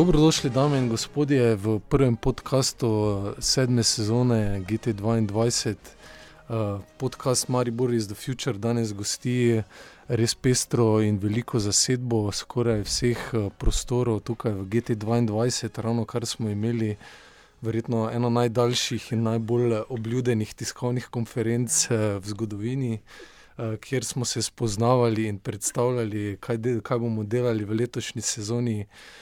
Dobrodošli, dame in gospodje, v prvem podkastu sedme sezone GT2. Uh, podcast Maribor iz The Future danes gosti res pestro in veliko zasedbo skoraj vseh uh, prostorov tukaj v GT2, ravno kar smo imeli, verjetno eno najdaljših in najbolj obljudenih tiskovnih konferenc v zgodovini, kjer smo se spoznavali in predstavljali, kaj, de, kaj bomo delali v letošnji sezoni. Uh,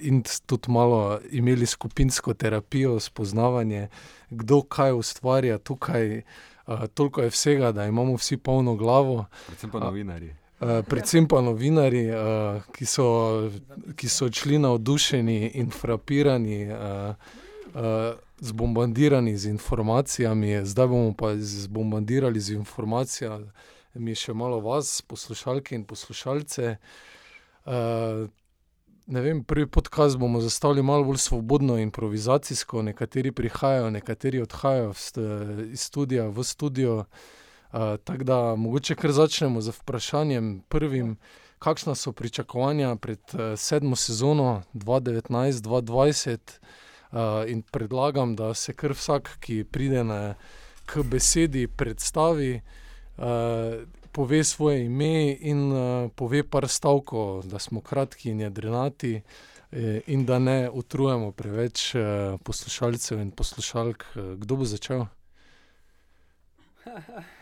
in tudi malo imeli skupinsko terapijo, spoznavanje, kdo kaj ustvarja tukaj. Uh, toliko je vsega, da imamo vsi polno glavo. Predvsem pa novinari. Uh, predvsem pa novinari, uh, ki, so, ki so odšli navdušeni in frapirani, uh, uh, zbombardirani z informacijami, zdaj bomo pa zbombardirali z informacijami, mi še malo vas, poslušalke in poslušalce. Uh, vem, prvi podcast bomo zastavili malo bolj svobodno, improvizacijsko. Nekateri prihajajo, nekateri odhajajo iz studia v studio. Uh, Tako da mogoče kar začnemo z vprašanjem prvim. Kakšna so pričakovanja pred uh, sedmo sezono 2019-2020? Uh, in predlagam, da se kar vsak, ki pride na, k besedi, predstavi. Uh, pove svoje ime in uh, pove par stavkov, da smo kratki in jedrnati, eh, in da ne utrujemo preveč uh, poslušalcev in poslušalk. Kdo bo začel?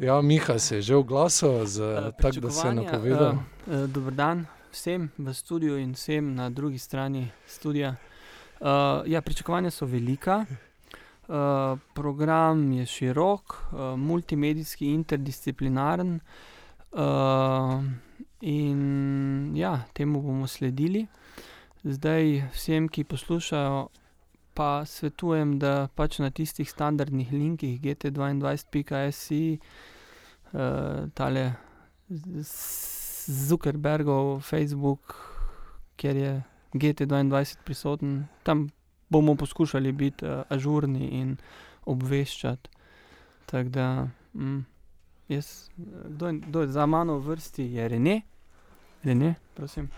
Ja, Miha se je že oglasil, tako da se je napovedal. Uh, Dobro dan vsem v studiu in vsem na drugi strani studia. Uh, ja, pričakovanja so velika. Uh, program je širok, uh, multimedijski, interdisciplinaren, uh, in ja, temu bomo sledili. Zdaj, vsem, ki poslušajo, pa svetujem, da pač na tistih standardnih linkih, GT2.si, uh, tale Zuckerbergov, Facebook, kjer je GT2 prisoten, tam bomo poskušali biti uh, ažurni in obveščati. Tako da, mm, jaz, kdo je, kdo je za mano v vrsti, je Rene, Rene, prosim.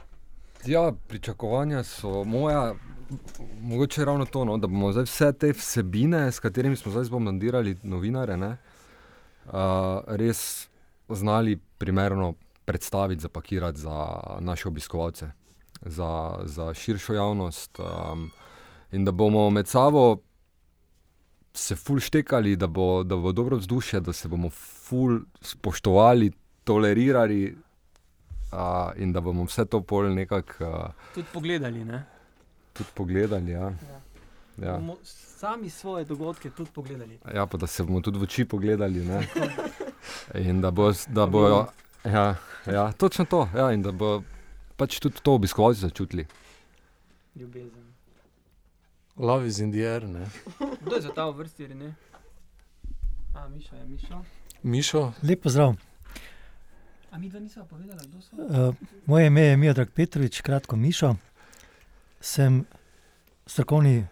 Ja, pričakovanja so moja, mogoče ravno to, no, da bomo vse te vsebine, s katerimi smo zdaj zbombardirali novinare, ne, uh, res znali primerno predstaviti, zapakirati za naše obiskovalce, za, za širšo javnost. Um, in da bomo med sabo se ful štekali, da bo, da bo dobro vzdušje, da se bomo ful spoštovali, tolerirali uh, in da bomo vse to pol nekako. Uh, tudi pogledali. Ne? Tudi pogledali. Ja. Ja. Ja. Sami svoje dogodke tudi pogledali. Ja, pa da se bomo tudi v oči pogledali. in da bo. Da bo ja, ja, točno to. Ja, in da bo pač tudi to obiskovalci začutili. Ljubezen. Love is in the air. Kdo je za ta vrsti ali ne? A, Mišo je Mišo. Mišo. Lepo zdrav. A mi dva nismo povedali, kdo so? Uh, moje ime je Mijodrag Petrovič, kratko Mišo. Sem strokovni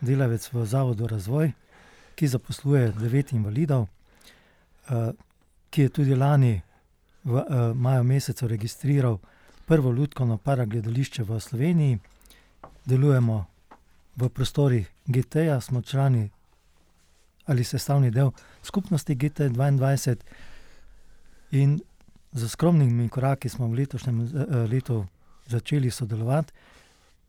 delavec v Zavodu Razvoj, ki zaposluje devet invalidov, uh, ki je tudi lani v uh, maju mesecu registriral prvo ljudsko paragledališče v Sloveniji. Delujemo v prostorih GT-ja, smo člani ali sestavni del skupnosti GT2. In z skromnimi koraki smo v letošnjem eh, letu začeli sodelovati,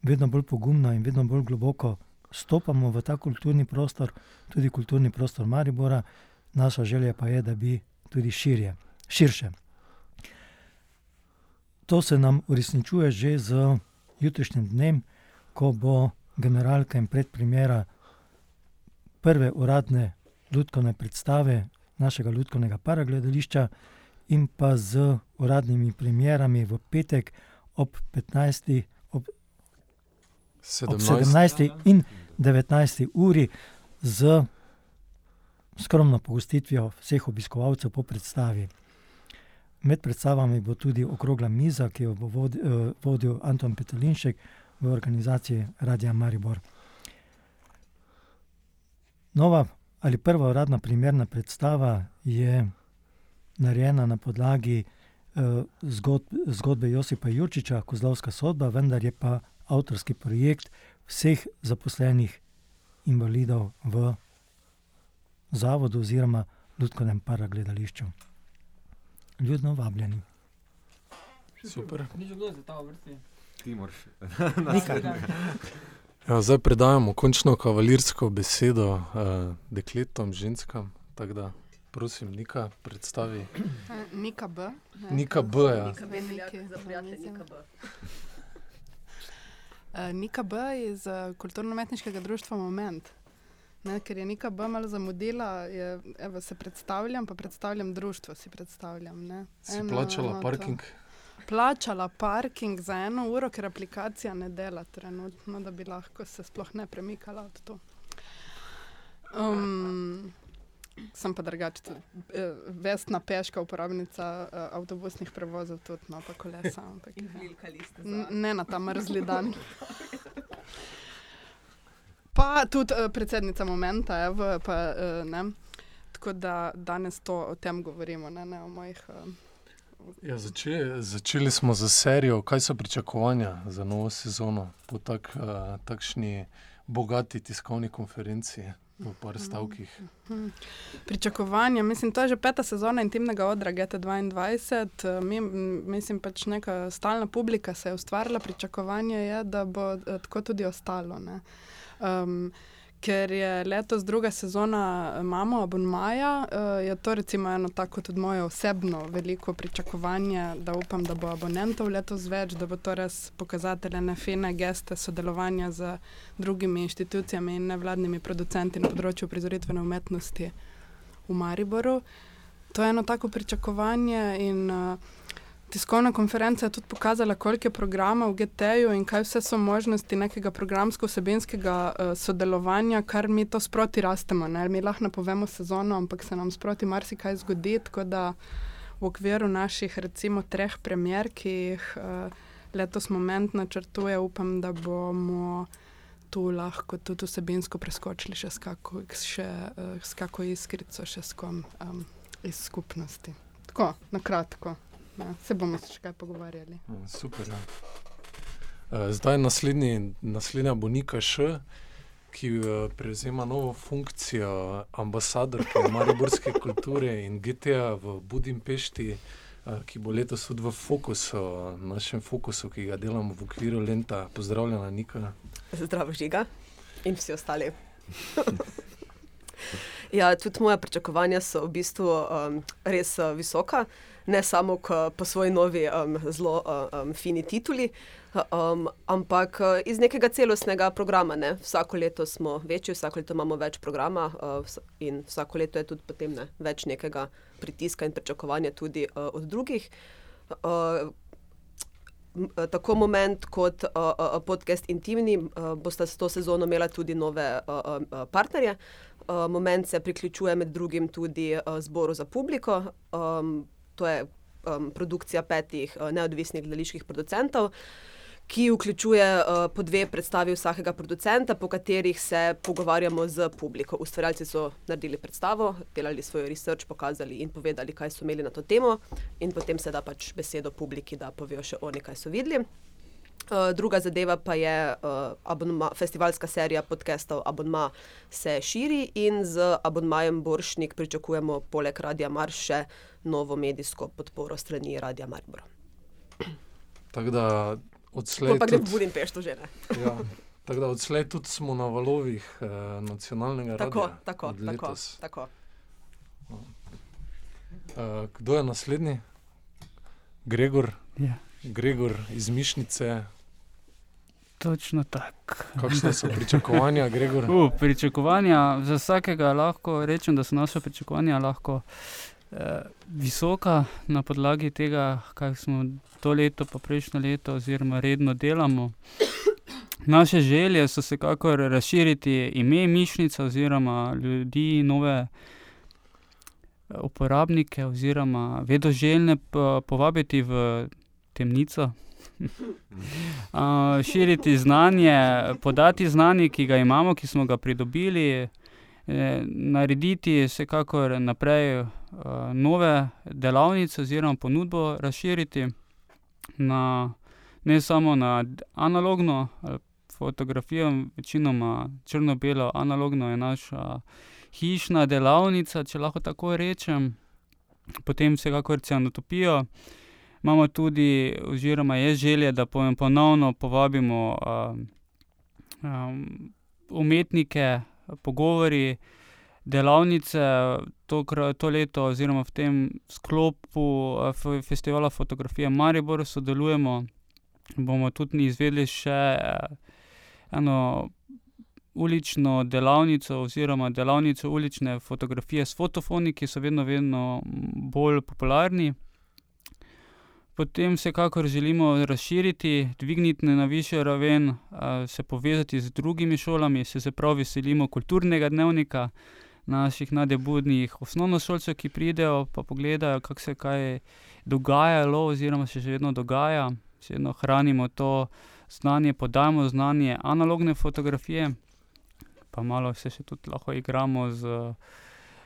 vedno bolj pogumno in vedno bolj globoko stopamo v ta kulturni prostor, tudi kulturni prostor Maribora. Naša želja pa je, da bi tudi širje, širše. To se nam uresničuje že z jutrišnjim dnem, ko bo generalka in predpremjera prve uradne ljudske predstave našega ljudskega paragledališča, in pa z uradnimi premjerami v petek ob 15. Ob 17. in 19. uri z skromno pogostitvijo vseh obiskovalcev po predstavi. Med predstavami bo tudi okrogla miza, ki jo bo vodil, vodil Anton Petelinšek, v organizaciji Radia Maribor. Nova ali prva uradna primerna predstava je narejena na podlagi zgod, zgodbe Josipa Jurčiča, Kozlovska sodba, vendar je pa avtorski projekt vseh zaposlenih invalidov v zavodu oziroma Ljudkovnem paragledališču. Ljudno vabljeni. Super. Ni že kdo za ta vrsti? Ti moraš. Ja, zdaj predajamo končno kavalirsko besedo uh, dekletom, ženskam. Tako da, prosim, Nika, predstavi. Eh, Nika B. ne, Nika B, ja. Nika B, mislim. NKB. Eh, Nika B iz eh, kulturno-umetniškega društva Moment. Ne, ker je Nika B malo zamudila, je, evo, se predstavljam, pa predstavljam društvo. Si predstavljam, ne. Si Eno plačala enoto. parking? Plačala parking za eno uro, ker aplikacija ne dela trenutno, da bi lahko se sploh ne premikala od to. Um, sem pa drugače, eh, vestna peška, uporabnica eh, avtobusnih prevozov, tudi no, pa kolesa. Ampak, ja. Ne na ta mrzli dan. Pa tudi uh, predsednica momenta, evo, pa, uh, ne. Tako da danes to o tem govorimo, ne, ne o mojih. Uh, Ja, začeli, začeli smo z serijo, kaj so pričakovanja za novo sezono po tak, uh, takšni bogati tiskovni konferenci v par stavkih. Pričakovanja, mislim, to je že peta sezona intimnega odra GT2. eh, Mi, mislim, pač neka stalna publika se je ustvarila, pričakovanje je, da bo eh, tako tudi ostalo. ne. Um, ker je letos druga sezona eh, Mamo abonmaja, uh, je to recimo eno tako tudi moje osebno veliko pričakovanje, da upam, da bo abonentov letos več, da bo to res pokazatelj ene fine geste sodelovanja z drugimi inštitucijami in nevladnimi producenti na področju prizoritvene umetnosti v Mariboru. To je eno tako pričakovanje in uh, tiskovna konferenca je tudi pokazala, koliko je programa v GT-ju in kaj vse so možnosti nekega programsko-vsebinskega uh, sodelovanja, kar mi to sproti rastemo. Ne? Mi lahko napovemo sezono, ampak se nam sproti marsikaj zgodi, tako da v okviru naših recimo treh premjer, ki jih uh, letos moment načrtuje, upam, da bomo tu lahko tudi vsebinsko preskočili še s kako, še, uh, s kako iskrico, še s kom um, iz skupnosti. Tako, na kratko. Ja, se bomo še kaj pogovarjali. Ja, Super. Ja. Eh, Zdaj naslednji, naslednja bo Nika Š, ki eh, prevzema novo funkcijo ambasadorke mariborske kulture in GTA v Budimpešti, eh, ki bo letos tudi v fokusu, našem fokusu, ki ga delamo v okviru Lenta. Pozdravljena, Nika. Zdravo, žiga in vsi ostali. ja, tudi moja pričakovanja so v bistvu um, res uh, visoka, ne samo k, po svoji novi, um, zelo um, fini tituli, um, ampak iz nekega celostnega programa. Ne? Vsako leto smo večji, vsako leto imamo več programa uh, in vsako leto je tudi potem ne, več nekega pritiska in pričakovanja tudi uh, od drugih. Uh, Tako moment kot uh, uh, podcast Intimni uh, bosta s to sezono imela tudi nove uh, uh, partnerje. Uh, moment se priključuje med drugim tudi uh, zboru za publiko. Um, to je um, produkcija petih uh, neodvisnih gledaliških producentov, ki vključuje uh, po dve predstavi vsakega producenta, po katerih se pogovarjamo z publiko. Ustvarjalci so naredili predstavo, delali svoj research, pokazali in povedali, kaj so imeli na to temo, in potem se da pač besedo publiki, da povejo še oni, kaj so videli. Uh, druga zadeva pa je uh, abonma, festivalska serija podcastov Abonma se širi in z abonmajem Boršnik pričakujemo poleg Radia Marš še novo medijsko podporo strani Radia Maribor. Tako da odslej pa gre v tudi, Budimpeštu že ne. ja, tako da odslej tudi smo na valovih eh, nacionalnega Tako, radia. tako, tako, tako. Eh, kdo je naslednji? Gregor. Ja. Gregor iz Mišnice. Točno tako. Kakšne so pričakovanja, Gregor? Uh, pričakovanja za vsakega lahko rečem, da so naša pričakovanja lahko eh, visoka na podlagi tega, kaj smo to leto, pa prejšnjo leto, oziroma redno delamo. Naše želje so se kakor razširiti ime Mišnica, oziroma ljudi, nove eh, uporabnike, oziroma vedoželjne po- povabiti v temnico. Uh, širiti znanje, podati znanje, ki ga imamo, ki smo ga pridobili, eh, narediti vsekakor naprej uh, nove delavnice oziroma ponudbo razširiti na ne samo na analogno fotografijo, večinoma črno-belo, analogno je naša hišna delavnica, če lahko tako rečem, potem vsekakor cianotopijo. Imamo tudi, oziroma je želja, da ponovno povabimo uh, um, umetnike, pogovori, delavnice, to, to leto, oziroma v tem sklopu uh, festivala fotografije Maribor sodelujemo. Bomo tudi izvedli še eno ulično delavnico, oziroma delavnico ulične fotografije s fotofoni, ki so vedno, vedno bolj popularni. Potem vsekakor želimo razširiti, dvigniti na višjo raven, se povezati z drugimi šolami, se prav veselimo kulturnega dnevnika naših nadebudnih osnovnošolcev, ki pridejo pa pogledajo, kako se je kaj dogajalo, oziroma se še vedno dogaja. Še vedno hranimo to znanje, podajamo znanje analogne fotografije, pa malo se še tudi lahko igramo z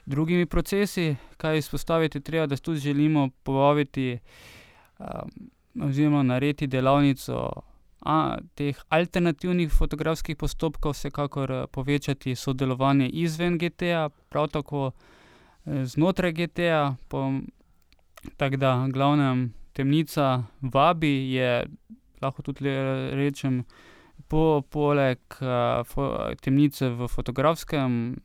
drugimi procesi. Kaj izpostaviti treba, da tudi želimo povabiti oziroma narediti delavnico a teh alternativnih fotografskih postopkov, vsekakor povečati sodelovanje izven GTA, prav tako znotraj GTA. Tako da glavnem Temnica vabi, je, lahko tudi rečem, poleg Temnice v fotografskem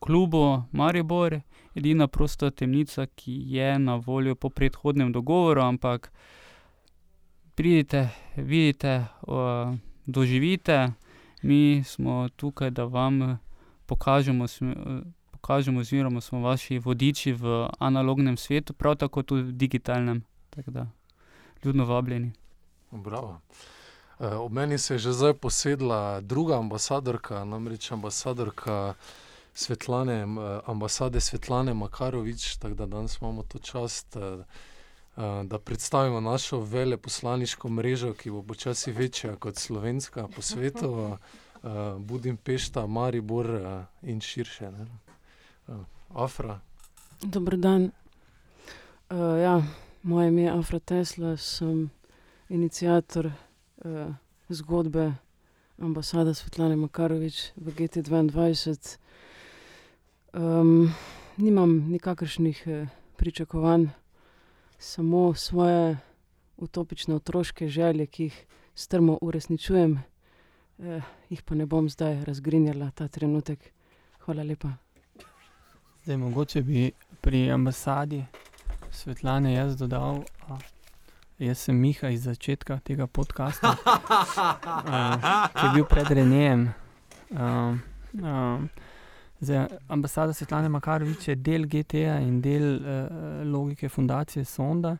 klubu Maribor edina prosta temnica, ki je na voljo po predhodnem dogovoru, ampak pridite, vidite, doživite, mi smo tukaj, da vam pokažemo, pokažemo oziroma smo vaši vodiči v analognem svetu, prav tako tudi v digitalnem. Tako da vljudno vabljeni. Bravo. Ob meni se je že zdaj posedla druga ambasadorka, namreč ambasadorka Svetlane, ambasade Svetlane Makarovič, tako da danes imamo to čast, da predstavimo našo veleposlaniško mrežo, ki bo počasi večja kot slovenska po svetu. Budimpešta, Maribor in širše, ne. Afra. Dober dan. ja, moje ime je Afra Tesla, sem iniciator zgodbe ambasade Svetlane Makarovič v GTdvaindvajset. Nimam nikakršnih pričakovanj, samo svoje utopične otroške želje, ki jih strmo uresničujem. jih pa ne bom zdaj razgrinjala ta trenutek. Hvala lepa. Zdaj mogoče bi pri ambasadi Svetlane jaz dodal, jaz sem Miha iz začetka tega podcasta, ki je bil pred Renejem. Zdaj ambasada Svetlane Makarovič je del GTA in del logike fundacije Sonda.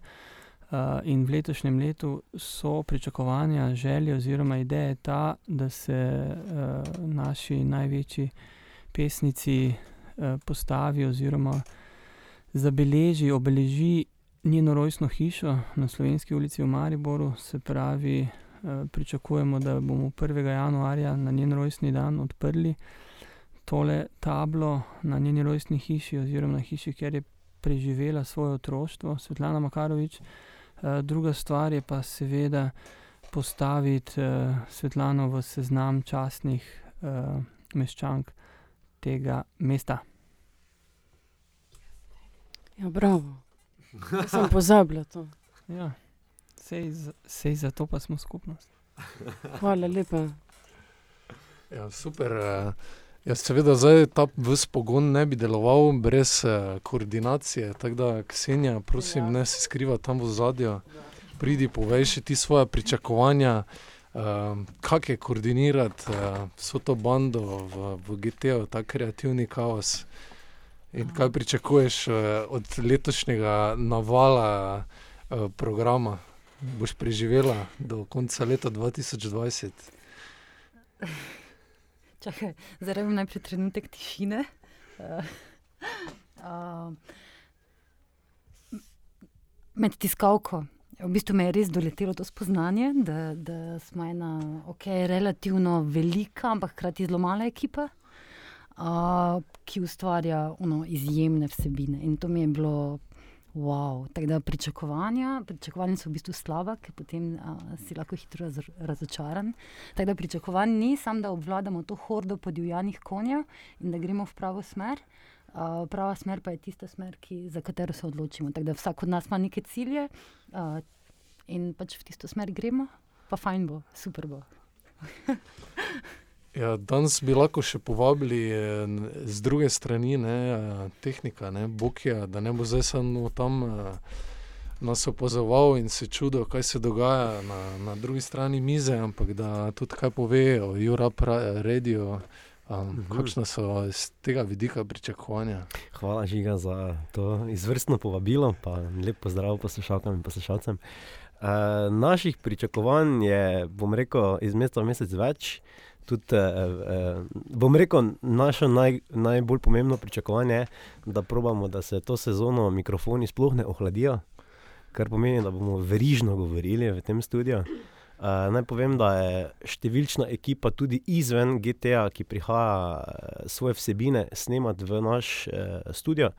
in v letošnjem letu so pričakovanja, želje oziroma ideja ta, da se naši največji pesnici postavi oziroma zabeleži, obeleži njeno rojstno hišo na Slovenski ulici v Mariboru. Se pravi, pričakujemo, da bomo prvega januarja na njen rojstni dan odprli tole tablo na njeni rojstni hiši oziroma na hiši, kjer je preživela svoje otroštvo, Svetlana Makarovič. druga stvar je pa seveda postaviti Svetlano v seznam častnih meščank tega mesta. Ja, bravo. Sem pozabila to. Ja. Saj saj zato pa smo skupnost. Hvala lepa. Ja, super, Ja, seveda zdaj ta ves pogon ne bi deloval brez koordinacije, tako da, Ksenja, prosim, ne se skrivaj tam v ozadju. Pridi, povej še ti svoja pričakovanja, kako je koordinirati vso to bando v, v GT-ju, ta kreativni kaos. In kaj pričakuješ od letošnjega navala programa? Boš preživela do konca leta dva tisoč dvajset? Čakaj, zdaj rabim najprej trenutek tišine. Med tiskalko, v bistvu me je res doletelo to spoznanje, da, da smo ena okej relativno velika, ampak hkrati zelo mala ekipa. uh, ki ustvarja ono, izjemne vsebine. In to mi je bilo. Wow. Tako da pričakovanja, pričakovanja so v bistvu slaba, ker potem uh, si lahko hitro raz, razočaran. Tako da pričakovanje ni samo, da obvladamo to hordo podivjanih konjev in da gremo v pravo smer. Uh, prava smer pa je tista smer, ki, za katero se odločimo. Tako da vsak od nas ima neke cilje uh, in pač v tisto smer gremo, pa fajn bo, super bo. Ja, danes bi lahko še povabili eh, z druge strani, ne, eh, tehnika, ne, Bokija, da ne bo zdaj samo tam eh, nas opazoval in se čudil, kaj se dogaja na, na drugi strani mize, ampak da tudi kaj pove o Jurap Radio, um, kakšna so z tega vidika pričakovanja. Hvala, Žiga, za to izvrstno povabilo, pa lep pozdrav poslušalkam in poslušalcem. Uh, naših pričakovanj je, bom rekel, iz meseca v mesec več. Tudi, uh, uh, bom rekel, naše naj, najbolj pomembno pričakovanje je, da probamo, da se to sezono mikrofoni sploh ne ohladijo, kar pomeni, da bomo verižno govorili v tem studiu. Uh, naj povem, da je številčna ekipa tudi izven GTA, ki prihaja eh, svoje vsebine snemati v naš uh, studio,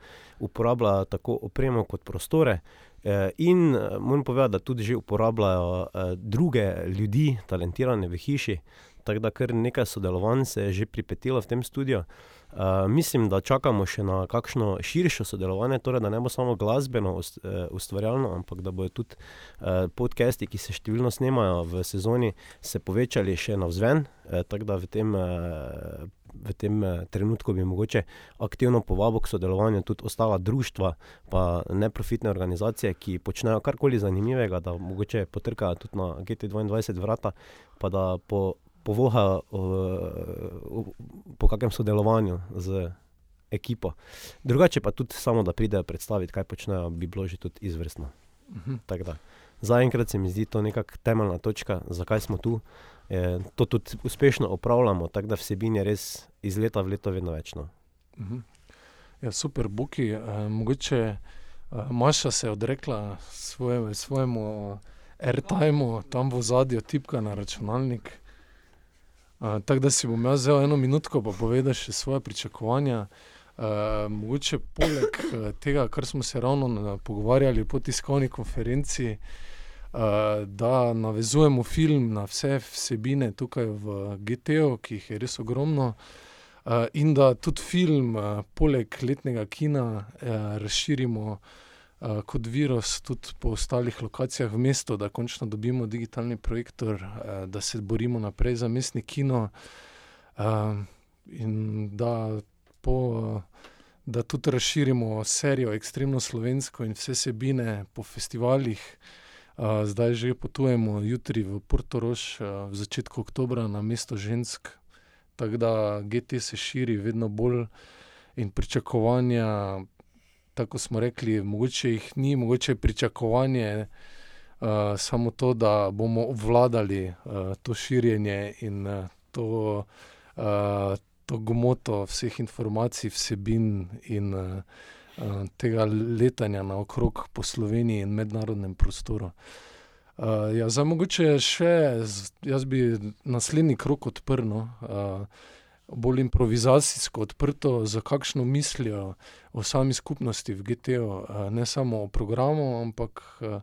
uporablja tako opremo kot prostore. Eh, In eh, moram povedati, da tudi že uporabljajo eh, druge ljudi, talentirane v hiši, tako da kar nekaj sodelovanj se je že pripetilo v tem studiu. Uh, mislim, da čakamo še na kakšno širše sodelovanje, torej da ne bo samo glasbeno ust, uh, ustvarjalno, ampak da bodo tudi uh, podcasti, ki se številno snemajo v sezoni, se povečali še navzven. Uh, tako da v tem, uh, v tem uh, trenutku bi mogoče aktivno povabo k sodelovanju tudi ostala društva, pa neprofitne organizacije, ki počnejo karkoli zanimivega, da mogoče potrkajo tudi na GT22 vrata, pa da po povoha uh, po kakšnem sodelovanju z ekipo. Drugače pa tudi samo, da pridejo predstaviti, kaj počnejo, bi bilo že tudi izvrstno. Mhm. Zaenkrat se mi zdi to nekakšna temeljna točka, zakaj smo tu. E, to tudi uspešno opravljamo, tako da vsebin je res iz leta v leto vedno več. No. Mhm. Ja, super, Buki. Uh, mogoče uh, Maša se je odrekla svoje, svojemu airtimeu, tam v zadju tipka na računalnik. Uh, tako da si bom jaz vzel eno minutko, pa povedal še svoje pričakovanja. Uh, mogoče poleg uh, tega, kar smo se ravno na, pogovarjali po tiskovni konferenci, uh, da navezujemo film na vse vsebine tukaj v GT-u, ki jih je res ogromno. Uh, in da tudi film, uh, poleg letnega kina, uh, razširimo uh, kot virus tudi po ostalih lokacijah v mestu, da končno dobimo digitalni projektor, uh, da se borimo naprej za mestni kino. Uh, in da, po, uh, da tudi razširimo serijo Ekstremno slovensko in vse sebine po festivalih. Uh, zdaj že potujemo jutri v Portorož, uh, v začetku oktobra na mesto žensk. Tako da GT se širi vedno bolj in pričakovanja, tako smo rekli, mogoče jih ni, mogoče je pričakovanje uh, samo to, da bomo obvladali uh, to širjenje in uh, to, uh, to gmoto vseh informacij, vsebin in uh, uh, tega letanja naokrog po Sloveniji in mednarodnem prostoru. Uh, ja, zdaj, mogoče še, jaz bi naslednji krok odprl, no, uh, bolj improvizacijsko odprto, za kakšno mislijo o sami skupnosti v GT-u, ne samo o programu, ampak uh,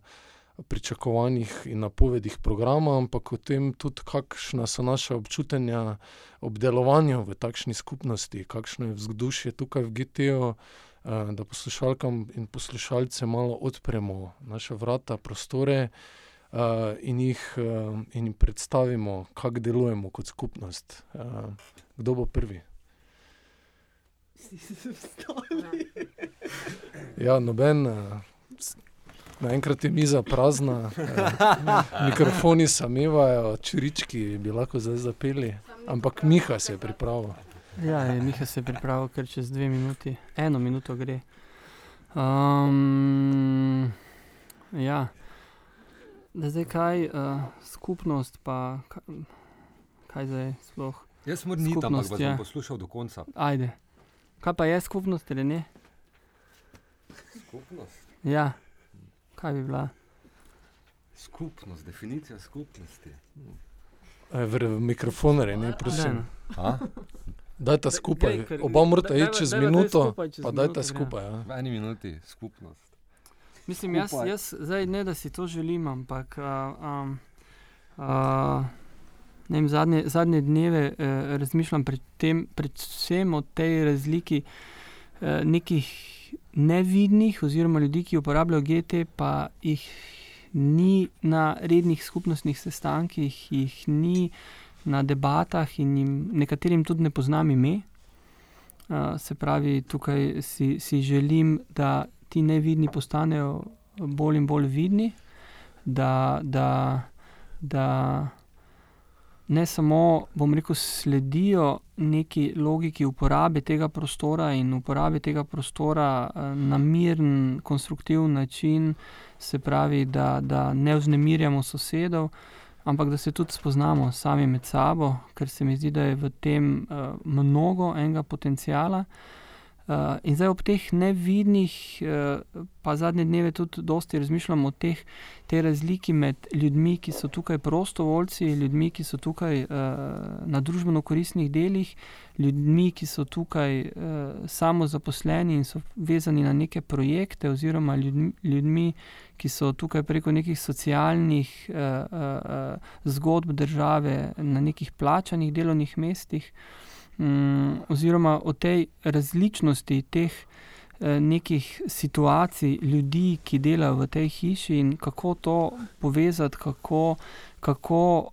pričakovanjih in napovedih programa, ampak o tem tudi, kakšna so naša občutanja ob delovanju v takšni skupnosti, kakšno je vzdušje tukaj v GT-u. Da poslušalkam in poslušalcem malo odpremo naše vrata, prostore, in, jih, uh, in predstavimo, kako delujemo kot skupnost. Uh, kdo bo prvi? Ja, noben. Uh, Naenkrat je miza prazna, uh, mikrofoni samevajo, črički bi lahko zdaj zapeli, ampak Miha se je pripravil. Ja, je, Miha se je pripravil, ker čez dve minuti, eno minuto gre. Um, ja, da zdaj kaj, uh, skupnost, pa kaj, kaj zdaj sploh. Jaz moram niti, ampak vas ja. bom poslušal do konca. Ajde. Kaj pa je skupnost, ali ne? Skupnost. Ja, kaj bi bila? Skupnost, definicija skupnosti. E, v, v mikrofon, ne, prosim. Daj, no. A? Dajte skupaj, oba morata iti čez minuto, pa dajte gremo. skupaj. Ja. V eni minuti skupnost. Mislim, jaz, jaz zdaj ne, da si to želim, ampak uh, um, uh, ne vem, zadnje, zadnje dneve uh, razmišljam pred tem, predvsem o tej razliki uh, nekih nevidnih, oziroma ljudi, ki uporabljajo GT, pa jih ni na rednih skupnostnih sestankih, jih ni na debatah in jim, nekaterim tudi ne poznam ime. Uh, se pravi, tukaj si, si želim, da ti nevidni postanejo bolj in bolj vidni, da, da, da ne samo, bom rekel, sledijo neki logiki uporabe tega prostora in uporabe tega prostora eh, na miren, konstruktiven način, se pravi, da, da ne vznemirjamo sosedov. Ampak da se tudi spoznamo sami med sabo, ker se mi zdi, da je v tem uh, mnogo enega potencijala. Uh, in zdaj ob teh nevidnih, uh, pa zadnje dneve tudi dosti razmišljam o teh, tej razliki med ljudmi, ki so tukaj prostovoljci, ljudmi, ki so tukaj uh, na družbeno koristnih delih, ljudmi, ki so tukaj uh, samo zaposleni in so vezani na neke projekte, oziroma ljudmi, ljudmi ki so tukaj preko nekih socialnih uh, uh, zgodb države na nekih plačanih delovnih mestih. um, oziroma o tej različnosti teh eh, nekih situacij ljudi, ki delajo v tej hiši in kako to povezati, kako, kako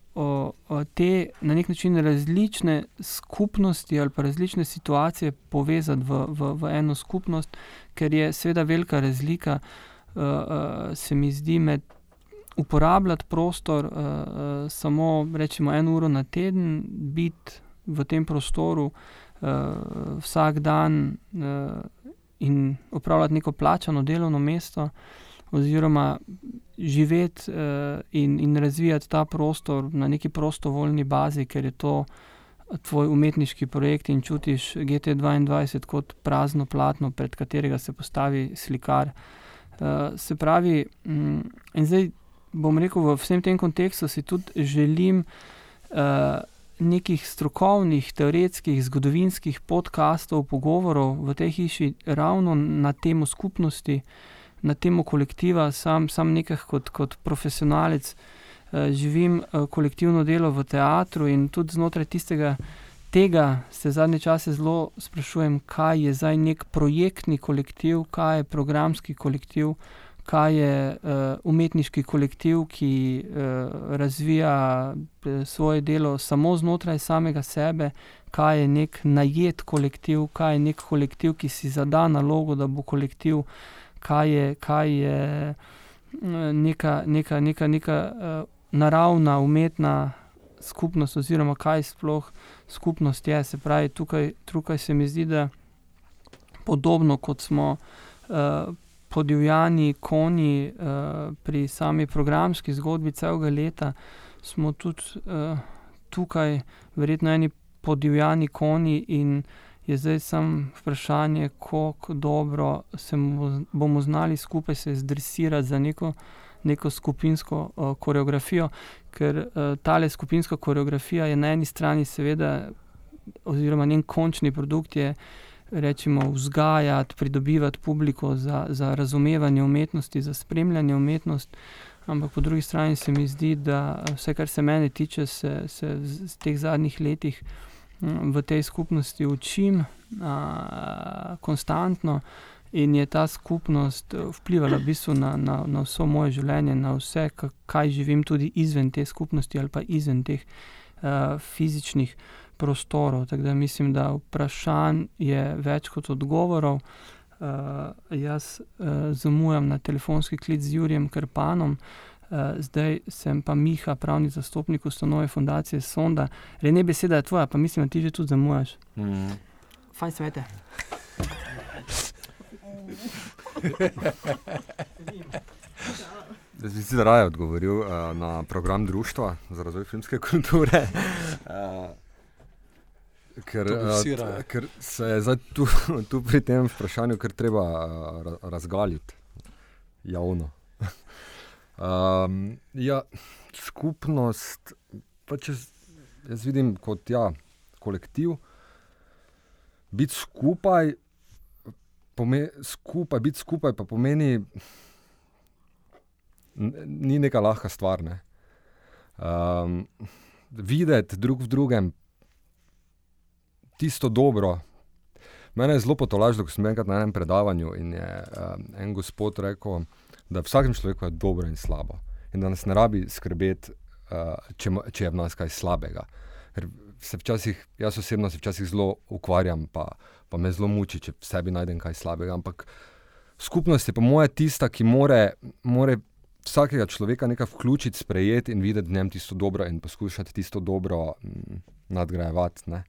te na nek način različne skupnosti ali pa različne situacije povezati v, v, v eno skupnost, ker je seveda velika razlika, uh, uh, se mi zdi, med uporabljati prostor uh, samo rečemo eno uro na teden, biti v tem prostoru uh, vsak dan uh, in upravljati neko plačano delovno mesto, oziroma živeti uh, in, in razvijati ta prostor na neki prostovoljni bazi, ker je to tvoj umetniški projekt in čutiš GT2 kot prazno platno, pred katerega se postavi slikar. Uh, se pravi, um, in zdaj bom rekel, v vsem tem kontekstu si tudi želim. Uh, nekih strokovnih, teoretskih, zgodovinskih podkastov, pogovorov v tej hiši, ravno na temo skupnosti, na temo kolektiva, sam, sam nekaj kot, kot profesionalec. Uh, živim uh, kolektivno delo v teatru in tudi znotraj tistega, tega se zadnje čase zelo sprašujem, kaj je zdaj nek projektni kolektiv, kaj je programski kolektiv, kaj je uh, umetniški kolektiv, ki uh, razvija svoje delo samo znotraj samega sebe, kaj je nek najet kolektiv, kaj je nek kolektiv, ki si zada nalogo, da bo kolektiv, kaj je, kaj je neka, neka, neka, neka uh, naravna, umetna skupnost, oziroma kaj sploh skupnost je. Se pravi, tukaj, tukaj se mi zdi, da podobno kot smo. Uh, Podivjani konji uh, pri sami programski zgodbi celega leta, smo tudi uh, tukaj, verjetno, eni podivjani konji, in je zdaj samo vprašanje, kako dobro se bomo znali skupaj se zdresirati za neko, neko skupinsko uh, koreografijo, ker uh, ta skupinska koreografija je na eni strani, seveda, oziroma njen končni produkt je rečemo, vzgajati, pridobivati publiko za, za razumevanje umetnosti, za spremljanje umetnosti. Ampak po drugi strani se mi zdi, da vse, kar se mene tiče, se, se v teh zadnjih letih v tej skupnosti učim a, konstantno in je ta skupnost vplivala v bistvu na, na, na vso moje življenje, na vse, kaj živim tudi izven te skupnosti ali pa izven teh a, fizičnih prostorov. Tako da mislim, da vprašanj je več kot odgovorov. Uh, jaz uh, zamujam na telefonski klic z Jurijem Krpanom, uh, zdaj sem pa Miha, pravni zastopnik ustanove Fundacije Sonda. Rene, beseda je tvoja, pa mislim, da ti že tudi zamujaš. Mm. Fajn svete. Jaz bi si raje odgovoril uh, na program Društva za razvoj filmske kulture. Uh, Ker, uh, ker se je tu, tu pri tem vprašanju treba uh, razgaliti javno. um, ja, skupnost, pa če jaz vidim kot ja, kolektiv, biti skupaj, pome, skupaj, biti skupaj pa pomeni, ni neka lahka stvar. Ne? Um, videti drug v drugem tisto dobro. Mene je zelo potolažilo, ko sem enkrat na enem predavanju in je um, en gospod rekel, da v vsakem človeku je dobro in slabo. In da nas ne rabi skrbeti, uh, če, če je v nas kaj slabega. Ker se včasih, jaz osebno se včasih zelo ukvarjam, pa, pa me zelo muči, če v sebi najdem kaj slabega. Ampak skupnost je po moje tista, ki more, more vsakega človeka nekaj vključiti, sprejeti in videti v njem tisto dobro in poskušati tisto dobro mm, nadgrajevati. Ne?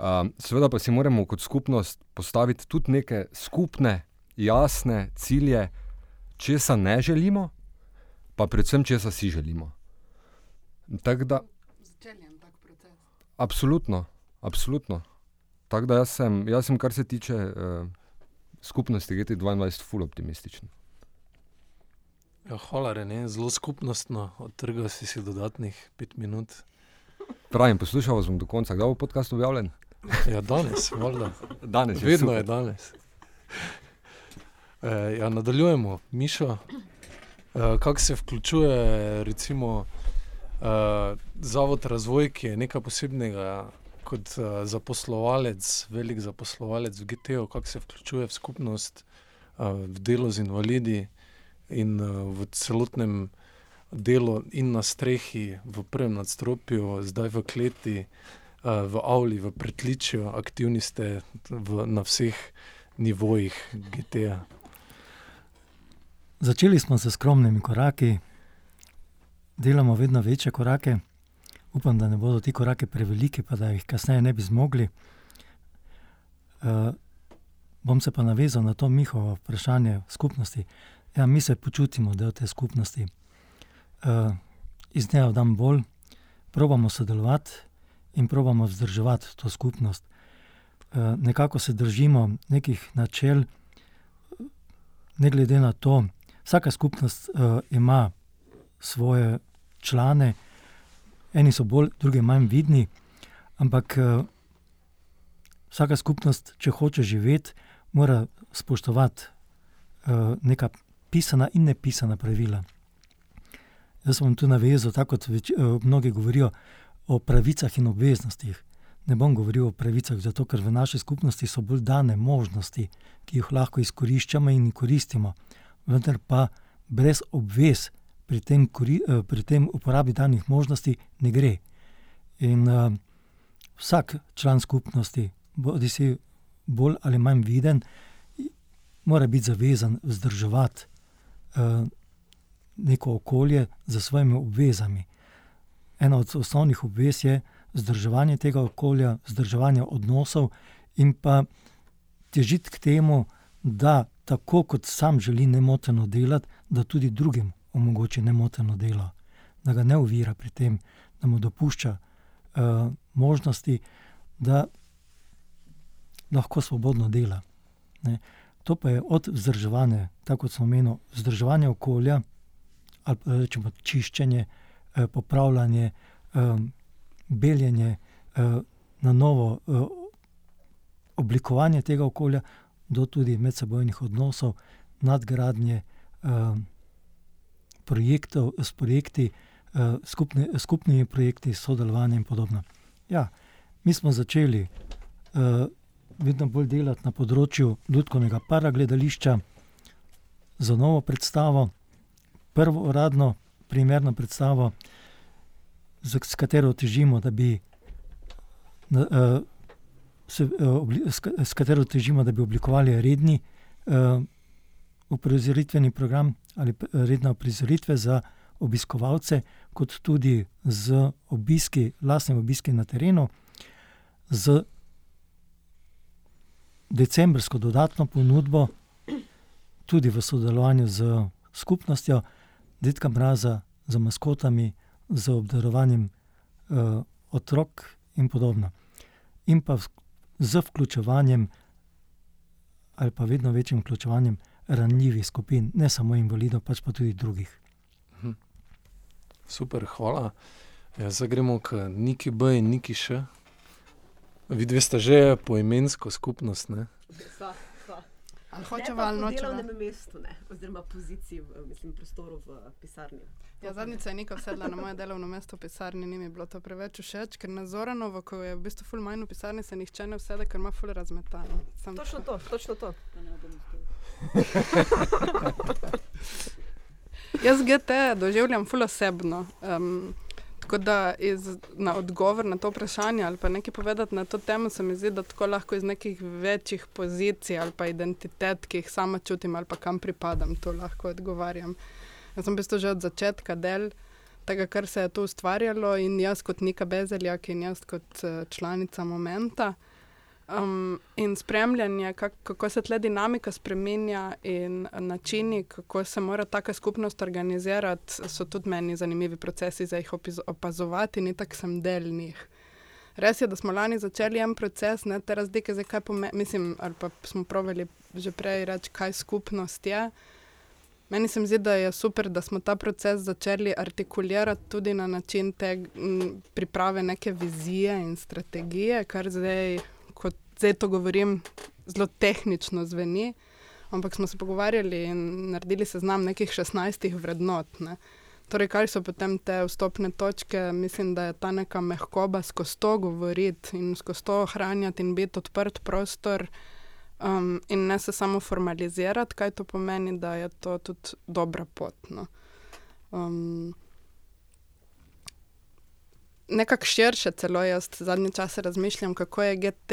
Um, seveda pa si moramo kot skupnost postaviti tudi neke skupne, jasne cilje, česa ne želimo, pa predvsem česa si želimo. Tako da, absolutno, absolutno. Tako da jaz sem, jaz sem, kar se tiče uh, skupnosti GT22, full optimističen. Ja, hvala, Rene, zelo skupnostno, odtrgal si si dodatnih pet minut. Pravim, poslušal vas bom do konca, kdaj bo podcast objavljen? Ja, danes, valjda. Danes, je Vedno super. je danes. E, ja, nadaljujemo, Mišo. E, kako se vključuje, recimo, e, Zavod Razvoj, ki je nekaj posebnega kot e, zaposlovalec, velik zaposlovalec v GT-ju, kako se vključuje v skupnost, e, v delo z invalidi in e, v celotnem delu in na strehi, v prvem nadstropju, zdaj v kleti uh, v Avli, v Pretličju, aktivni ste v, na vseh nivojih GT-ja. Začeli smo s skromnimi koraki, delamo vedno večje korake. Upam, da ne bodo ti koraki preveliki, pa da jih kasneje ne bi zmogli. Uh, bom se pa navezal na to njihovo vprašanje skupnosti. Ja, mi se počutimo del te skupnosti. Uh, iz dneva v dan bolj, probamo sodelovati in probamo vzdrževati to skupnost. Uh, nekako se držimo nekih načel, ne glede na to, vsaka skupnost uh, ima svoje člane, eni so bolj, drugi manj vidni, ampak uh, vsaka skupnost, če hoče živeti, mora spoštovati neka pisana in nepisana pravila. Jaz sem tu navezal, tako kot več, mnogi govorijo o pravicah in obveznostih. Ne bom govoril o pravicah, zato ker v naši skupnosti so bolj dane možnosti, ki jih lahko izkoriščamo in koristimo, vendar pa brez obvez pri tem, kori, eh, pri tem uporabi danih možnosti ne gre. In uh, vsak član skupnosti, bodi si bolj ali manj viden, mora biti zavezan vzdrževati uh, neko okolje z svojimi obvezami. Ena od osnovnih obvez je vzdrževanje tega okolja, vzdrževanje odnosov in pa težiti k temu, da tako kot sam želi nemoteno delati, da tudi drugim omogoči nemoteno delo, da ga ne ovira pri tem, da mu dopušča uh, možnosti, da lahko svobodno dela. Ne. To pa je od vzdrževanja, tako kot smo omenili, vzdrževanje okolja ali pa rečemo čiščenje, popravljanje, eh, beljenje, eh, na novo eh, oblikovanje tega okolja, do tudi medsebojnih odnosov, nadgradnje eh, projektov, s projekti, eh, skupni, skupnimi projekti, sodelovanje in podobno. Ja, mi smo začeli eh, vedno bolj delati na področju Ludkovnega paragledališča za novo predstavo, prvo uradno, primerno predstavo, s katero težimo, da bi. Na, uh, Se, uh, s katero težimo, da bi oblikovali redni uh, uprizoritveni program ali redne uprizoritve za obiskovalce, kot tudi z obiski, lastnimi obiski na terenu, z decembrsko dodatno ponudbo, tudi v sodelovanju z skupnostjo, Detka Mraza, z maskotami, z obdarovanjem uh, otrok in podobno. In pa z vključevanjem, ali pa vedno večjim vključevanjem ranljivih skupin, ne samo invalidov, pač pa tudi drugih. Super, hvala. Ja, zdaj gremo k Niki B in Niki Š. Vidvi ste že poimensko skupnost, ne? Sva, Ali pa ali po nočeva. delovnem mestu, ne, oziroma poziciji, mislim, prostoru v pisarni. Ja, zadnjič je Nika sedla na moje delovno mesto v pisarni, ni mi bilo to preveč všeč, ker na Zoranovo, ko je v bistvu ful manj v pisarni, se nihče ne usede, ker ima ful razmetano. Sam Točno to, točno to. Jaz GT doživljam ful osebno. Um, tako da iz, na odgovor na to vprašanje ali pa nekaj povedati na to temo, se mi zdi, da tako lahko iz nekih večjih pozicij ali pa identitet, ki jih sama čutim ali pa kam pripadam, to lahko odgovarjam. Jaz sem v bistvu že od začetka del tega, kar se je tu ustvarjalo in jaz kot Nika Bezeljak in jaz kot uh, članica Momenta. Um, in spremljanje, kak, kako se tle dinamika spremenja, in načini, kako se mora taka skupnost organizirati, so tudi meni zanimivi procesi za jih opazovati, in tako sem del njih. Res je, da smo lani začeli en proces, ne te razlike, zdaj kaj pomeni, mislim, ali pa smo proveli že prej reči, kaj skupnost je. Meni se zdi, da je super, da smo ta proces začeli artikulirati tudi na način te m, priprave neke vizije in strategije, kar zdaj, zdaj to govorim, zelo tehnično zveni. Ampak smo se pogovarjali in naredili seznam nekih 16 vrednot. Ne. Torej, kaj so potem te vstopne točke? Mislim, da je ta neka mehkoba skozi to govoriti in skozi to ohranjati in biti odprt prostor. Um, in ne se samo formalizirati, kaj to pomeni, da je to tudi dobra pot. No. Um, Nekako širše, celo jaz zadnje čase razmišljam, kako je GT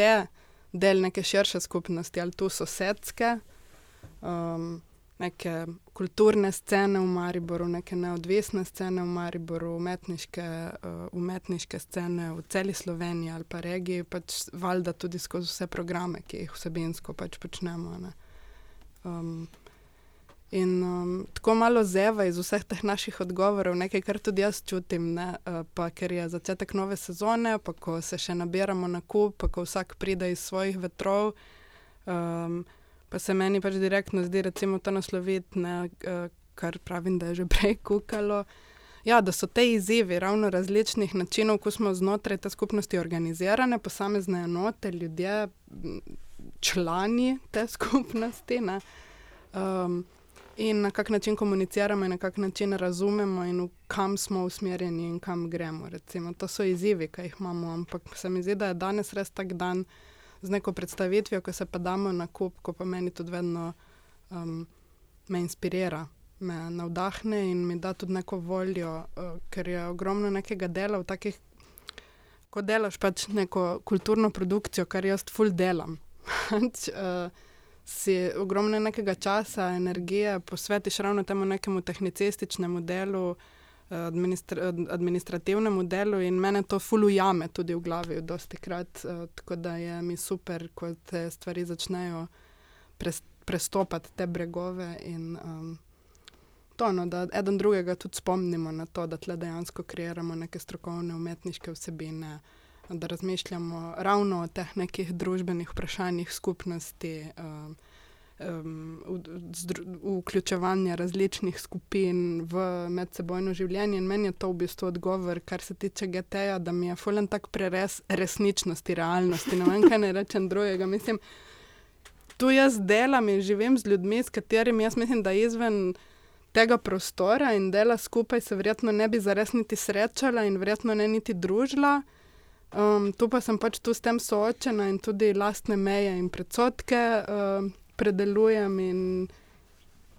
del neke širše skupnosti, ali tu sosedske, um, neke kulturne scene v Mariboru, neke neodvisne scene v Mariboru, umetniške, uh, umetniške scene v celi Sloveniji ali pa regiji, pač valjda tudi skozi vse programe, ki jih vsebinsko pač počnemo. ne. Um, in um, tako malo zeva iz vseh teh naših odgovorov, nekaj, kar tudi jaz čutim, ne, uh, pa ker je začetek nove sezone, pa ko se še nabiramo na kup, pa ko vsak pride iz svojih vetrov. Um, pa se meni pač direktno zdi, recimo, to nasloviti, ne, uh, kar pravim, da je že prej kukalo. Ja, da so te izzivi ravno različnih načinov, ko smo znotraj te skupnosti organizirane, posamezne enote, ljudje, člani te skupnosti. ne. Um, in na kak način komuniciramo, in na kak način razumemo, in kam smo usmerjeni, in kam gremo. Recimo. To so izzivi, ki jih imamo, ampak se mi zdi, da je danes res tak dan z neko predstavitvijo, ko se pa damo na kup, ko pa meni tudi vedno um, me inspirira, me navdahne in mi da tudi neko voljo, uh, ker je ogromno nekega dela v takih. Ko delaš pač neko kulturno produkcijo, kar jaz ful delam. Pač, uh, si ogromno nekega časa, energije posvetiš ravno temu nekemu tehnicističnemu delu, eh, administra administrativnemu delu in mene to fulujame tudi v glavi, dosti krat. Uh, tako da je mi super, ko te stvari začnejo pres prestopati te bregove in um, to, no, da eden drugega tudi spomnimo na to, da tle dejansko kreiramo neke strokovne umetniške vsebine da razmišljamo ravno o teh nekih družbenih vprašanjih skupnosti, um, um, zdru- vključevanje različnih skupin v medsebojno življenje. In meni je to v bistvu odgovor, kar se tiče GT-ja, da mi je fulen tak preres resničnosti, realnosti. Ne vem, kaj ne rečem drugega. Mislim, tu jaz delam in živim z ljudmi, s katerimi jaz mislim, da izven tega prostora in dela skupaj se verjetno ne bi zares niti srečala in verjetno ne niti družila. Um, tu pa sem pač tu s tem soočena in tudi lastne meje in predsotke um, predelujem in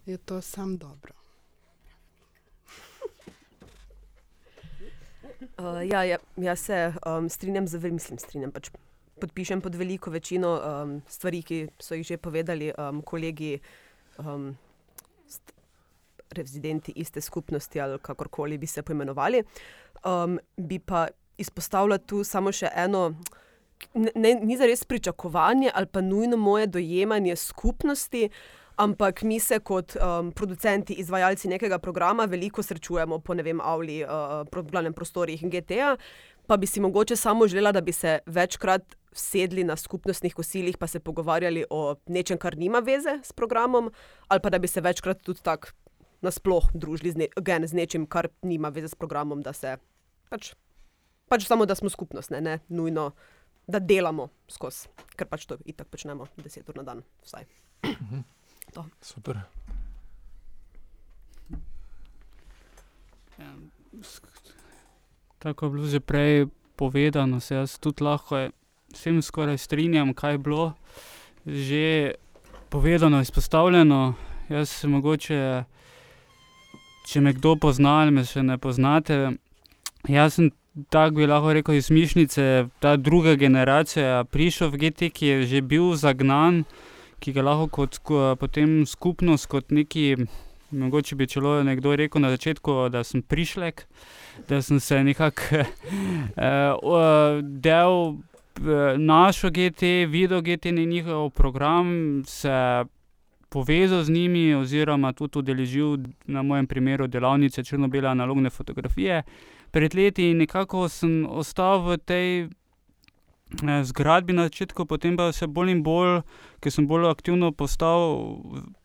je to sam dobro. Uh, ja, ja, jaz se um, strinjam z vami, mislim, strinjam. Pač podpišem pod veliko večino um, stvari, ki so jih že povedali um, kolegi, um, rezidenti iste skupnosti ali kakorkoli bi se poimenovali. Um, bi pa izpostavila tu samo še eno. Ne, ni za res pričakovanje ali pa nujno moje dojemanje skupnosti, ampak mi se kot um, producenti, izvajalci nekega programa veliko srečujemo po ne vem, avli, uh, pro, glavnem prostorih in GTA. Pa bi si mogoče samo želela, da bi se večkrat sedli na skupnostnih kosilih, pa se pogovarjali o nečem, kar nima veze s programom, ali pa da bi se večkrat tudi tako nasploh družili z, ne, again, z nečim, kar nima veze s programom, da se pač, pač samo, da smo skupnost, ne, ne nujno da delamo skozi, ker pač to itak počnemo 10 ur na dan. Vsaj. To. Super. Ja, Tako je bilo že prej povedano, se jaz tudi lahko vsem skoraj strinjam, kaj je bilo že povedano, izpostavljeno. Jaz mogoče, če me kdo pozna ali me še ne poznate, jaz sem tako bi lahko rekel iz Mišnice, ta druga generacija prišel v GT, ki je že bil zagnan, ki ga lahko kot ko, potem skupnost, kot neki, mogoče bi celo nekdo rekel na začetku, da sem prišlek, da sem se nekako uh, del eh, našo GT, videl GT in njihov program, se povezal z njimi, oziroma tudi udeležil, na mojem primeru, delavnice črno-bele analogne fotografije. Pred leti in nekako sem ostal v tej eh, zgradbi na začetku, potem pa se bolj in bolj, ker sem bolj aktivno postal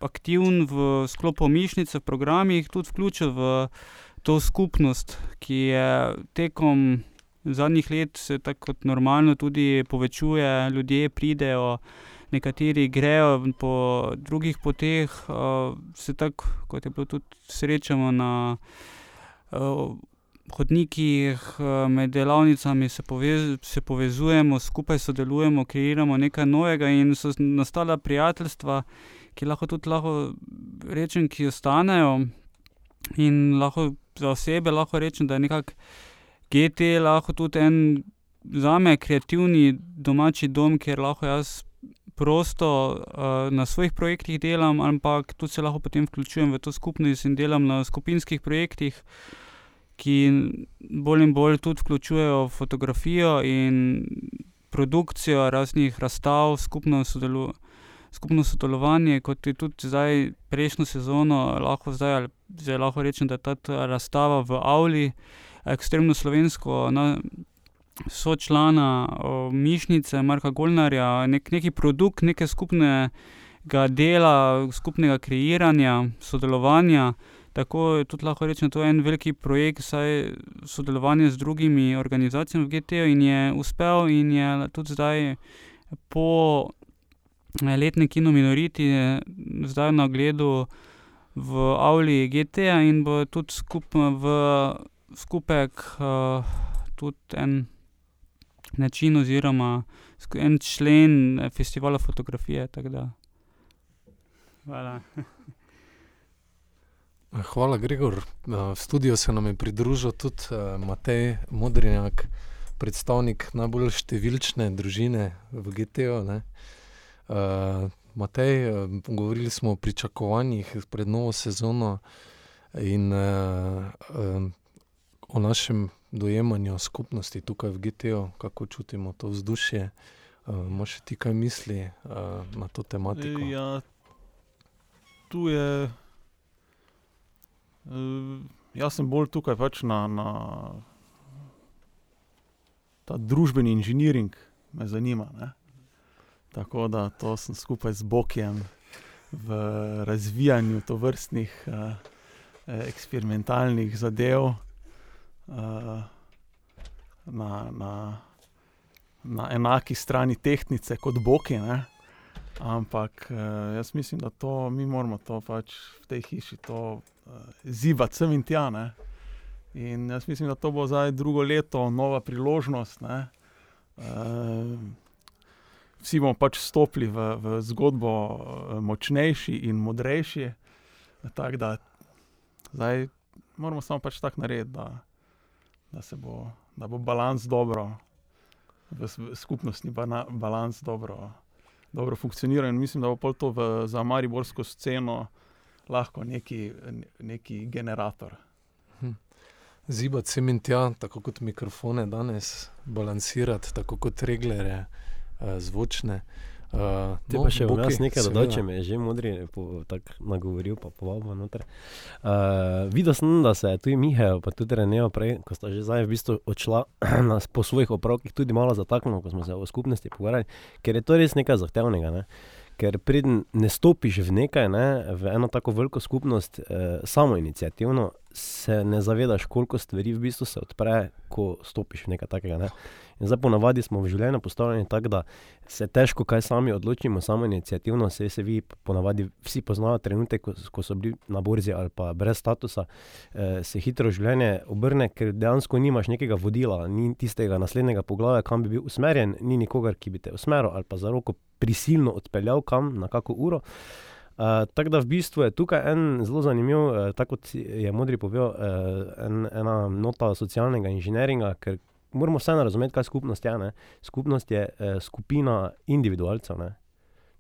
aktiven v sklopu Mišnice, v programih, tudi vključil v to skupnost, ki je tekom zadnjih let se tako kot normalno tudi povečuje, ljudje pridejo, nekateri grejo po drugih poteh, se tako, kot je bilo tudi, srečamo na hodnikih, med delavnicami se se povezujemo, skupaj sodelujemo, kreiramo nekaj novega in so nastala prijateljstva, ki lahko tudi lahko rečem, ki ostanejo. In lahko za osebe lahko rečem, da je nekako GT lahko tudi en zame kreativni domači dom, kjer lahko jaz prosto, na svojih projektih delam, ampak tudi se lahko potem vključujem v to skupnost in delam na skupinskih projektih, ki bolj in bolj tudi vključujejo fotografijo in produkcijo raznih razstav, skupno skupno sodelovanje, kot je tudi zdaj prejšnjo sezono lahko zdaj ali zdaj lahko rečem, da je ta razstava v avli Ekstremno slovensko sočlana Mišnice Marka Golnarja, neki produkt nekega skupnega dela, skupnega kreiranja, sodelovanja. Tako tudi lahko rečem, to je en velik projekt, saj sodelovanje z drugimi organizacijami v GT-ju in je uspel in je tudi zdaj po letni Kino Minoriti zdaj na ogled v avli GT-ja in bo tudi v skupek tudi en način oziroma en člen festivala fotografije, da. Hvala. Hvala, Gregor. v studiu se nam je pridružil tudi, Matej Modrinjak, predstavnik najbolj številčne družine v GT-ju, ne. Matej, govorili smo o pričakovanjih pred novo sezono in, o našem dojemanju skupnosti tukaj v GT-ju, kako čutimo to vzdušje. še ti kaj misli, na to tematiko? Ja, tu je, jaz sem bolj tukaj pač na, na ta družbeni inženiring me zanima, ne. Tako da to sem skupaj z v razvijanju tovrstnih, eksperimentalnih zadev, na, na, na enaki strani tehtnice kot Boki, ne. Ampak, jaz mislim, da to, mi moramo to pač v tej hiši to, zibati sem in tja, ne. In jaz mislim, da to bo zdaj drugo leto nova priložnost, ne. vsi bomo pač vstopili v, v zgodbo, močnejši in modrejši. Tako da zdaj moramo samo pač tako narediti, da, da bo, da bo balans dobro, v skupnostni balans dobro, dobro funkcioniral, in mislim, da bo to v, za mariborsko sceno lahko neki, neki generator. Zibati sem in tja, tako kot mikrofone danes, balansirati, tako kot reglerje, zvočne. Te pa še bom jaz nekaj dodal, če me je že Modri tako nagovoril pa povabil noter. videl sem, da se je tudi Mihe pa tudi Rene prej, ko sta že zdaj v bistvu odšla po svojih opravkih, tudi malo zataknila, ko smo se o skupnosti pogovarjali, ker je to res nekaj zahtevnega, ne. Ker preden ne stopiš v nekaj, ne, v eno tako veliko skupnost, samoiniciativno, se ne zavedaš, koliko stvari v bistvu se odpre, ko stopiš v nekaj takega, ne. In zdaj ponavadi smo v življenju postavljeni tako, da se težko kaj sami odločimo, samo inicijativno, se, se vi ponavadi vsi poznajo trenutek, ko, ko so bili na borzi ali pa brez statusa, eh, se hitro življenje obrne, ker dejansko nimaš nekega vodila, ni tistega naslednjega poglavja, kam bi bil usmerjen, ni nikogar, ki bi te usmeril ali pa za roko prisilno odpeljal kam na kako uro. Uh, tako da v bistvu je tukaj en zelo zanimiv, uh, tako kot je Modri povedal, uh, en, ena nota socialnega inženiringa, ker moramo vseeno razumeti, kaj skupnost je. Ne? Skupnost je uh, skupina individualcev. Ne?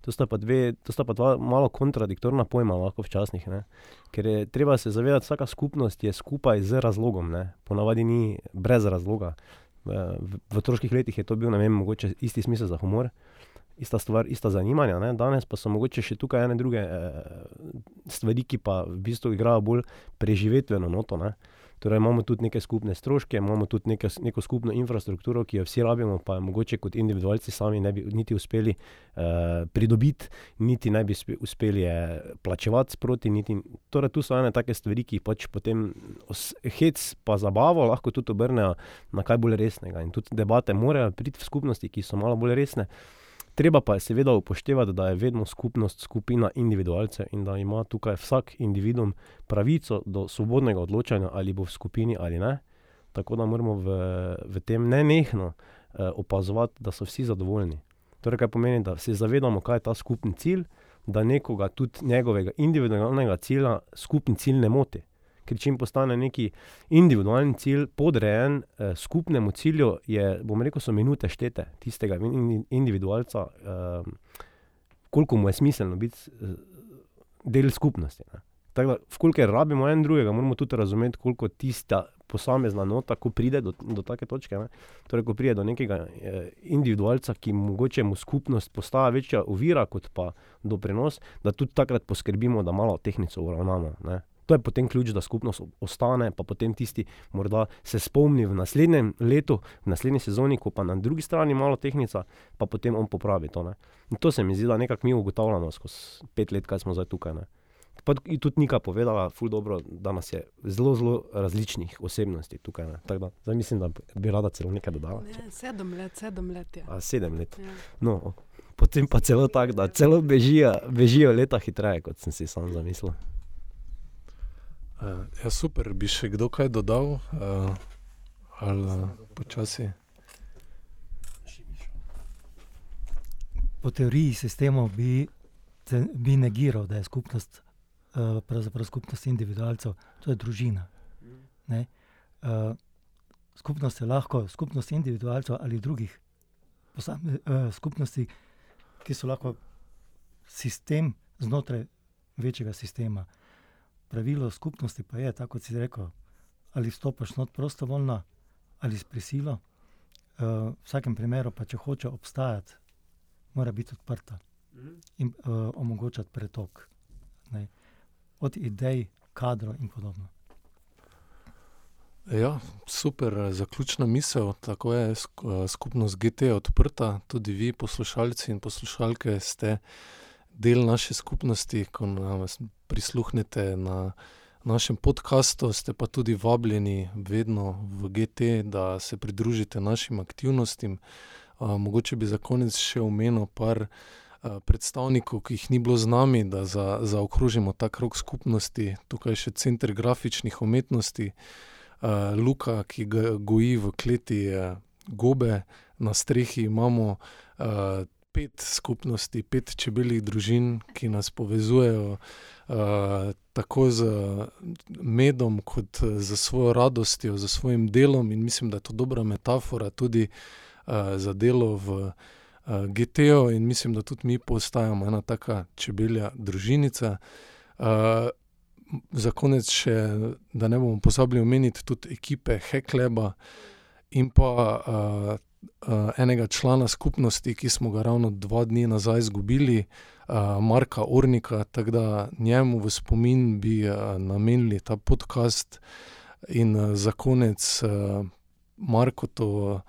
To sta pa, dve, to sta pa dva malo kontradiktorna pojma, lahko včasih. Ne? Ker je treba se zavedati, da vsaka skupnost je skupaj z razlogom, ne? ponavadi ni brez razloga. V, v, otroških letih je to bil, ne vem, mogoče isti smisel za humor. Ista stvar, ista zanimanja. Ne? Danes pa so mogoče še tukaj ene druge eh, stvari, ki pa v bistvu igrajo bolj preživetveno noto. Ne? Torej, imamo tudi neke skupne stroške, imamo tudi neke, neko skupno infrastrukturo, ki jo vsi rabimo, pa mogoče kot individualci sami ne bi niti uspeli uh, pridobiti, niti ne bi uspeli plačevati sproti. Niti, torej, tu so ene take stvari, ki pač potem hec pa zabavo lahko tudi obrnejo na kaj bolj resnega. In tudi debate morajo priti v skupnosti, ki so malo bolj resne. Treba pa je seveda upoštevati, da je vedno skupnost skupina individualcev in da ima tukaj vsak individuum pravico do svobodnega odločanja, ali bo v skupini ali ne. Tako da moramo v, v tem ne nehno eh, opazovati, da so vsi zadovoljni. Torej, kaj pomeni, da se zavedamo, kaj je ta skupni cilj, da nekoga tudi njegovega individualnega cilja skupni cilj ne moti ker če jim postane neki individualni cilj podrejen eh, skupnemu cilju, je, bom rekel, so minute štete tistega individualca, eh, koliko mu je smiselno biti eh, del skupnosti. Ne. Tako da, vkolikor rabimo en drugega, moramo tudi razumeti, koliko tista posamezna nota, ko pride do, do take točke. Ne. Torej, ko pride do nekega eh, individualca, ki mogoče mu skupnost postaja večja ovira kot pa doprinos, da tudi takrat poskrbimo, da malo tehnico uravnamo. To je potem ključ, da skupnost ostane, pa potem tisti morda se spomni v naslednjem letu, v naslednji sezoni, ko pa na drugi strani malo tehnica, pa potem on popravi to. To se mi zdi, da nekako mi ugotavljamo skozi pet let, kaj smo zdaj tukaj. Ne? Pa tudi Nika povedala, dobro, da nas je zelo, zelo različnih osebnosti tukaj. Da, zdaj mislim, da bi rada celo nekaj dodala. Ne, sedem let, sedem let je. A, sedem let. Ja. No, potem pa celo tako, da celo bežijo, bežijo leta hitreje, kot sem si sam zamislil. Uh, ja, super, bi še kdo kaj dodal, uh, ali uh, počasi. Po teoriji sistemov bi, bi negiral, da je skupnost, pravzaprav skupnost individualcev, to je družina. Uh, skupnost je lahko skupnost individualcev ali drugih posame, skupnosti, ki so lahko sistem znotraj večjega sistema. Uh, pravilo skupnosti pa je, tako kot si rekel, ali stopiš not prostovoljno ali s prisilo. Uh, v vsakem primeru, pa če hoče obstajati, mora biti odprta in uh, omogočati pretok ne, od idej, kadrov in podobno. Ja, super, zaključna misel. Tako je skupnost GT odprta, tudi vi, poslušalci in poslušalke, ste del naše skupnosti, ko nas prisluhnete na našem podkastu, ste pa tudi vabljeni vedno v GT, da se pridružite našim aktivnostim. Uh, mogoče bi za konec še omenil par uh, predstavnikov, ki jih ni bilo z nami, da za, zaokrožimo ta krok skupnosti. Tukaj je še Center grafičnih umetnosti, uh, Luka, ki ga goji v kleti uh, gobe, na strehi imamo. Pet skupnosti, pet čebeljih družin, ki nas povezujejo uh, tako z medom, kot z svojo radostjo, z svojim delom. In mislim, da je to dobra metafora tudi uh, za delo v uh, GT-ju, in mislim, da tudi mi postajamo ena taka čebelja družinica. Uh, Za konec, še, da ne bomo pozabili omeniti tudi ekipe Hekleba in pa uh, enega člana skupnosti, ki smo ga ravno dva dni nazaj izgubili, uh, Marka Ornika, tako da njemu v spomin bi uh, namenili ta podcast in za konec Marko to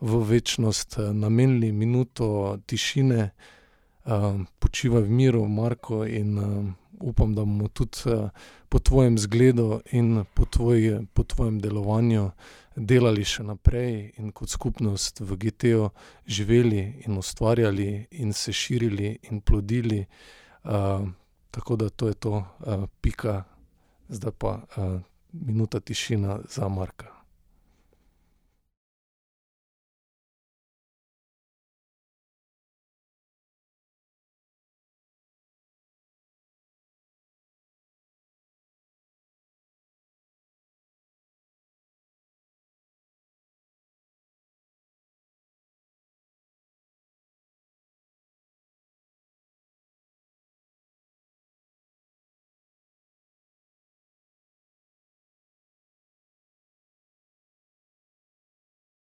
v večnost namenili minuto tišine, počivaj v miru, Marko, in upam, da bomo tudi uh, po tvojem zgledu in po, tvoj, po tvojem delovanju delali še naprej in kot skupnost v GT-u živeli in ustvarjali in se širili in plodili. Uh, tako da to je to, uh, pika, zdaj pa uh, minuta tišina za Marka.